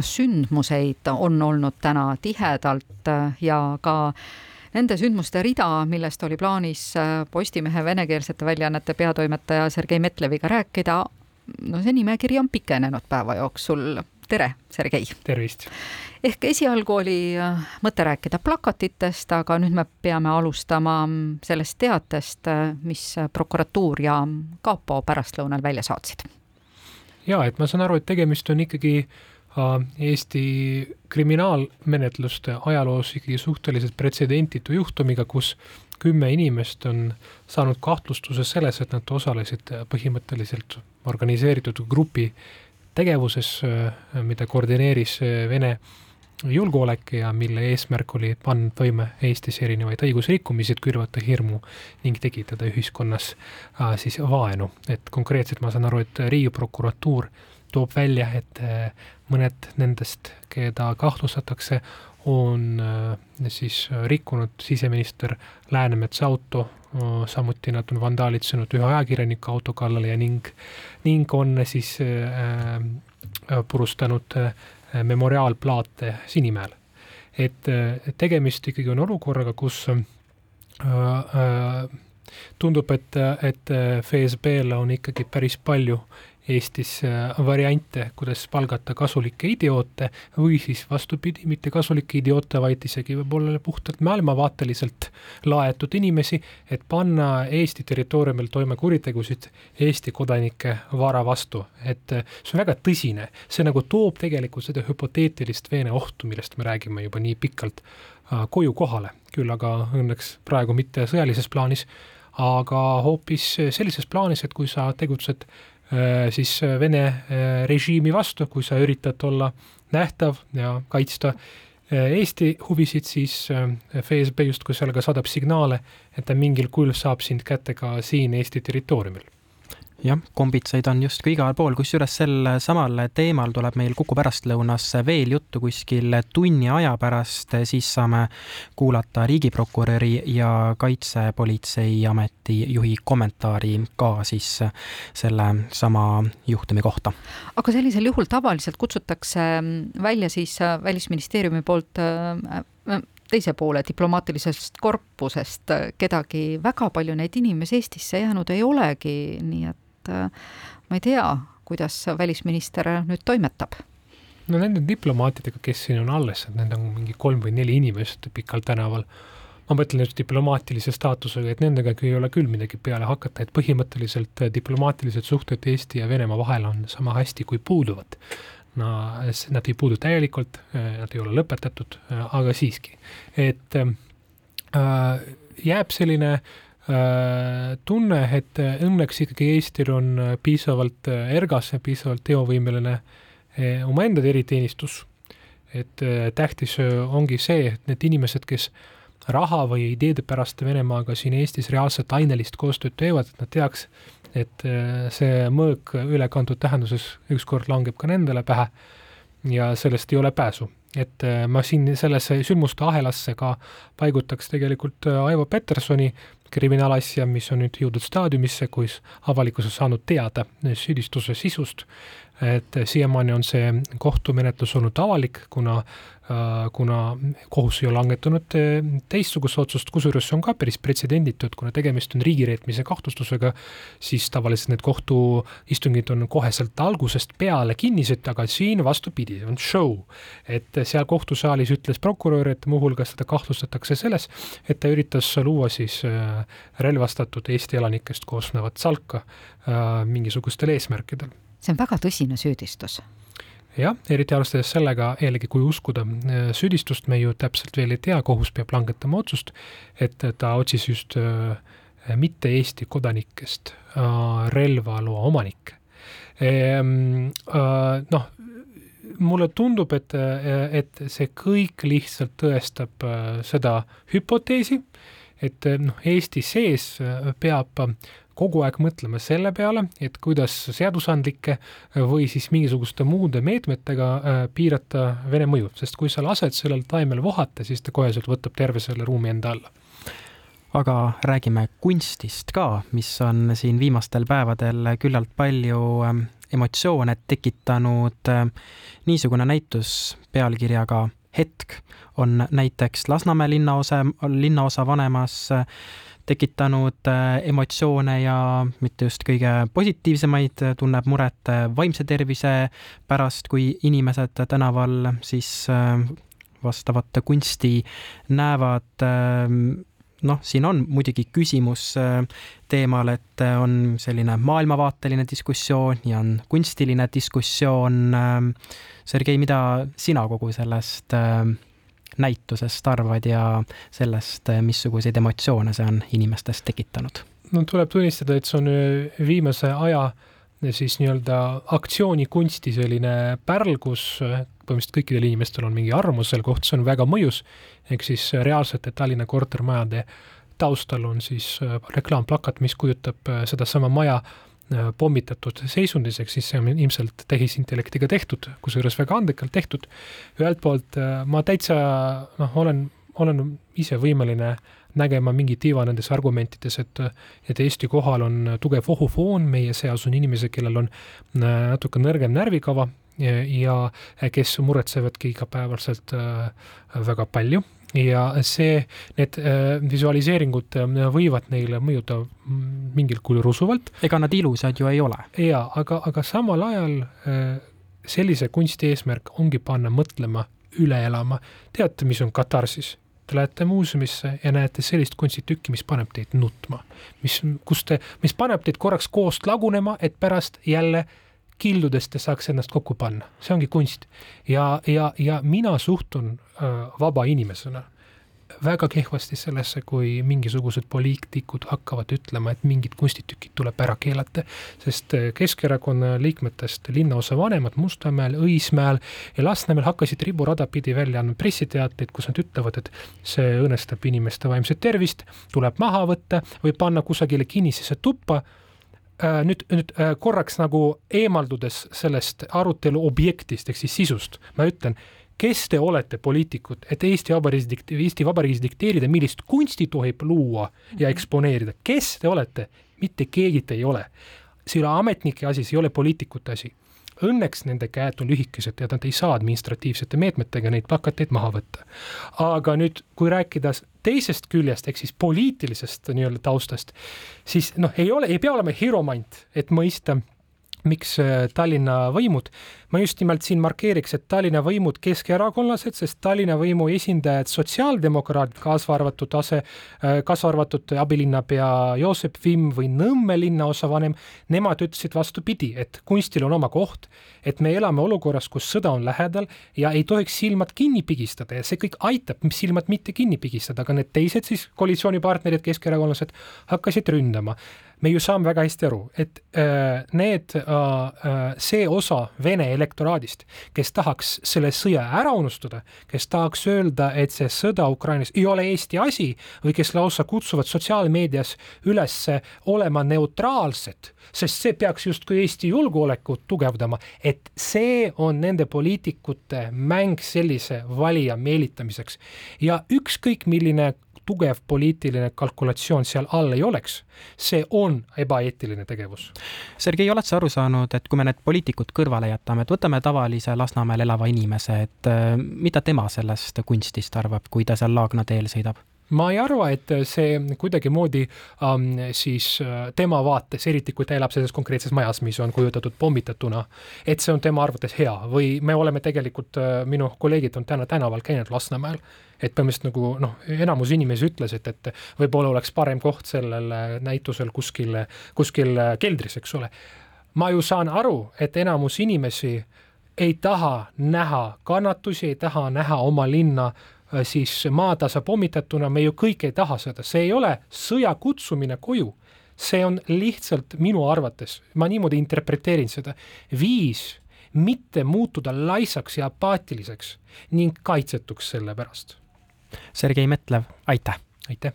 noh, sündmuseid on olnud täna tihedalt ja ka nende sündmuste rida, millest oli plaanis Postimehe venekeelsete väljaannete peatoimetaja Sergei Metleviga rääkida, no see nimekiri on pikenenud päeva jooksul. tere, Sergei! tervist! ehk esialgu oli äh, mõte rääkida plakatitest, aga nüüd me peame alustama mm, sellest teatest, äh, mis prokuratuur ja kapo pärastlõunal välja saatsid. ja et ma saan aru, et tegemist on ikkagi äh, Eesti kriminaalmenetluste ajaloos ikkagi suhteliselt pretsedenditu juhtumiga, kus kümme inimest on saanud kahtlustuse selles, et nad osalesid põhimõtteliselt organiseeritud grupi tegevuses, mida koordineeris Vene julgeolek ja mille eesmärk oli panna toime Eestis erinevaid õigusrikkumisi, et külvata hirmu ning tekitada ühiskonnas äh, siis vaenu. et konkreetselt ma saan aru, et Riigiprokuratuur toob välja, et äh, mõned nendest, keda kahtlustatakse, on äh, siis rikkunud siseminister Läänemetsa auto, samuti nad on vandaalitsenud ühe ajakirjaniku auto kallale ja ning, ning on siis äh, purustanud äh, memoriaalplaate Sinimäel. et tegemist ikkagi on olukorraga, kus äh, äh, tundub, et, et FSB-l on ikkagi päris palju Eestis äh, variante, kuidas palgata kasulikke idioote või siis vastupidi, mitte kasulikke idioote, vaid isegi võib-olla puhtalt maailmavaateliselt laetud inimesi, et panna Eesti territooriumil toime kuritegusid Eesti kodanike vara vastu. et äh, see on väga tõsine, see nagu toob tegelikult seda hüpoteetilist veene ohtu, millest me räägime juba nii pikalt, äh, koju kohale, küll aga õnneks praegu mitte sõjalises plaanis, aga hoopis sellises plaanis, et kui sa tegutsed siis äh, Vene äh, režiimi vastu, kui sa üritad olla nähtav ja kaitsta Eesti huvisid, siis FSB justkui sellega saadab signaale, et ta mingil kujul saab sind kätte ka siin Eesti territooriumil jah, kombitseid on justkui igal pool, kusjuures sel samal teemal tuleb meil Kuku pärastlõunas veel juttu kuskil tunni aja pärast, siis saame kuulata riigiprokuröri ja Kaitsepolitseiameti juhi kommentaari ka siis selle sama juhtumi kohta. aga sellisel juhul tavaliselt kutsutakse välja siis Välisministeeriumi poolt äh, teise poole diplomaatilisest korpusest kedagi, väga palju neid inimesi Eestisse jäänud ei olegi, nii et et äh, ma ei tea, kuidas välisminister nüüd toimetab. No nende diplomaatidega, kes siin on alles, et need on mingi kolm või neli inimest pikal tänaval, ma mõtlen just diplomaatilise staatusega, et nendega ei ole küll midagi peale hakata, et põhimõtteliselt diplomaatilised suhted Eesti ja Venemaa vahel on sama hästi kui puuduvad. no nad ei puudu täielikult, nad ei ole lõpetatud, aga siiski, et äh, jääb selline äh, Äh, tunne, et õnneks ikkagi Eestil on piisavalt äh, ergas ja piisavalt teovõimeline äh, omaenda eriteenistus. et tähtis ongi see, et need inimesed, kes raha või ideede pärast Venemaaga siin Eestis reaalselt ainelist koostööd teevad, et nad teaks, et see mõõk ülekantud tähenduses ükskord langeb ka nendele pähe ja sellest ei ole pääsu et ma siin sellesse sündmuste ahelasse ka paigutaks tegelikult Aivo Petersoni, kriminaalasja, mis on nüüd jõudnud staadiumisse, kus avalikkus on saanud teada süüdistuse sisust, et siiamaani on see kohtumenetlus olnud avalik, kuna Äh, kuna kohus ei ole langetanud äh, teistsugust otsust, kusjuures see on ka päris pretsedenditu, et kuna tegemist on riigireetmise kahtlustusega, siis tavaliselt need kohtuistungid on koheselt algusest peale kinnised, aga siin vastupidi, on show. et seal kohtusaalis ütles prokurör, et muuhulgas teda kahtlustatakse selles, et ta üritas luua siis äh, relvastatud Eesti elanikest koosnevat salka mingisugustel eesmärkidel. See on väga tõsine süüdistus jah, eriti arvestades sellega jällegi, kui uskuda äh, süüdistust, me ju täpselt veel ei tea, kohus peab langetama otsust, et ta otsis just äh, mitte Eesti kodanikest äh, relvaloa omanikke. Ehm, noh, mulle tundub, et, et see kõik lihtsalt tõestab seda hüpoteesi, et noh, Eesti sees peab kogu aeg mõtlema selle peale, et kuidas seadusandlike või siis mingisuguste muude meetmetega äh, piirata Vene mõju, sest kui sa lased sellel taimel vohata, siis ta koheselt võtab terve selle ruumi enda alla. Aga räägime kunstist ka, mis on siin viimastel päevadel küllalt palju ähm, emotsioone tekitanud niisugune näitus pealkirjaga Hetk on näiteks Lasnamäe linnaosa, linnaosa vanemas tekitanud emotsioone ja mitte just kõige positiivsemaid, tunneb muret vaimse tervise pärast, kui inimesed tänaval siis vastavat kunsti näevad noh, siin on muidugi küsimus äh, teemal, et äh, on selline maailmavaateline diskussioon ja on kunstiline diskussioon. Ähm, Sergei, mida sina kogu sellest äh, näitusest arvad ja sellest, missuguseid emotsioone see on inimestes tekitanud? no tuleb tunnistada, et see on viimase aja siis nii-öelda aktsioonikunsti selline pärl, kus põhimõtteliselt kõikidel inimestel on mingi arvamus selle kohta, see on väga mõjus, ehk siis reaalsete Tallinna kortermajade taustal on siis äh, reklaamplakat, mis kujutab äh, sedasama maja äh, pommitatud seisundis, ehk siis see on ilmselt tehisintellektiga tehtud, kusjuures väga andekalt tehtud. ühelt poolt ma täitsa noh, olen, olen ise võimeline nägema mingit iva nendes argumentides, et, et Eesti kohal on tugev ohufoon, meie seas on inimesi, kellel on natuke nõrgem närvikava ja kes muretsevadki igapäevaselt äh, väga palju ja see, need äh, visualiseeringud äh, võivad neile mõjuda mingil kujul rusuvalt. ega nad ilusad ju ei ole. jaa, aga, aga samal ajal sellise kunsti eesmärk ongi panna mõtlema, üle elama. teate, mis on katarsis? Te lähete muuseumisse ja näete sellist kunstitükki, mis paneb teid nutma, mis, kus te, mis paneb teid korraks koost lagunema, et pärast jälle äh, kildudest saaks ennast kokku panna, see ongi kunst. ja, ja, ja mina suhtun äh, vaba inimesena väga kehvasti sellesse, kui mingisugused poliitikud hakkavad ütlema, et mingid kunstitükid tuleb ära keelata, sest äh, Keskerakonna liikmetest linnaosa vanemad Mustamäel, Õismäel ja Lasnamäel hakkasid riburada pidi välja andma pressiteateid, kus nad ütlevad, et see õõnestab inimeste vaimset tervist, tuleb maha võtta või panna kusagile kinnisesse tuppa nüüd, nüüd äh, korraks nagu eemaldudes sellest arutelu objektist ehk siis sisust, ma ütlen, kes te olete, poliitikud, et Eesti Vabariigis dikt-, Eesti Vabariigis dikteerida, millist kunsti tohib luua ja mhm. eksponeerida, kes te olete? mitte keegi te ei ole. see ei ole ametnike asi, see ei ole poliitikute asi Õnneks nende käed on lühikesed ja nad ei saa administratiivsete meetmetega neid plakateid maha võtta. aga nüüd, kui rääkida teisest küljest ehk siis poliitilisest nii-öelda taustast, siis noh, ei ole, ei pea olema hiromant, et mõista miks äh, Tallinna võimud, ma just nimelt siin markeeriks, et Tallinna võimud keskerakondlased, sest Tallinna võimu esindajad, sotsiaaldemokraadid, kaasa arvatud ase, äh, kaasa arvatud abilinnapea Joosep Vimm või Nõmme linnaosavanem, nemad ütlesid vastupidi, et kunstil on oma koht, et me elame olukorras, kus sõda on lähedal ja ei tohiks silmad kinni pigistada ja see kõik aitab silmad mitte kinni pigistada, aga need teised siis koalitsioonipartnerid, keskerakondlased hakkasid ründama. Me ju saame väga hästi aru, et äh, need äh, äh,, see osa Vene elektoraadist, kes tahaks selle sõja ära unustada, kes tahaks öelda, et see sõda Ukrainas ei ole Eesti asi või kes lausa kutsuvad sotsiaalmeedias üles olema neutraalsed, sest see peaks justkui Eesti julgeolekut tugevdama, et see on nende poliitikute mäng sellise valija meelitamiseks. Ja ükskõik milline tugev poliitiline kalkulatsioon seal all ei oleks, see on ebaeetiline tegevus. Sergei, oled sa aru saanud, et kui me need poliitikud kõrvale jätame, et võtame tavalise Lasnamäel elava inimese, et äh, mida tema sellest kunstist arvab, kui ta seal Laagna teel sõidab? Ma ei arva, et see kuidagimoodi ähm, siis äh, tema vaates, eriti kui ta elab selles konkreetses majas, mis on kujutatud pommitatuna, et see on tema arvates hea või me oleme tegelikult äh,, minu kolleegid on täna tänaval käinud Lasnamäel et põhimõtteliselt nagu noh, enamus inimesi ütles, et, et võib-olla oleks parem koht sellel näitusel kuskil, kuskil keldris, eks ole. ma ju saan aru, et enamus inimesi ei taha näha kannatusi, ei taha näha oma linna siis maatasa pommitatuna, me ju kõik ei taha seda, see ei ole sõja kutsumine koju. see on lihtsalt minu arvates, ma niimoodi interpreteerin seda, viis mitte muutuda laisaks ja apaatiliseks ning kaitsetuks selle pärast Sergei Metlev, aitäh! aitäh!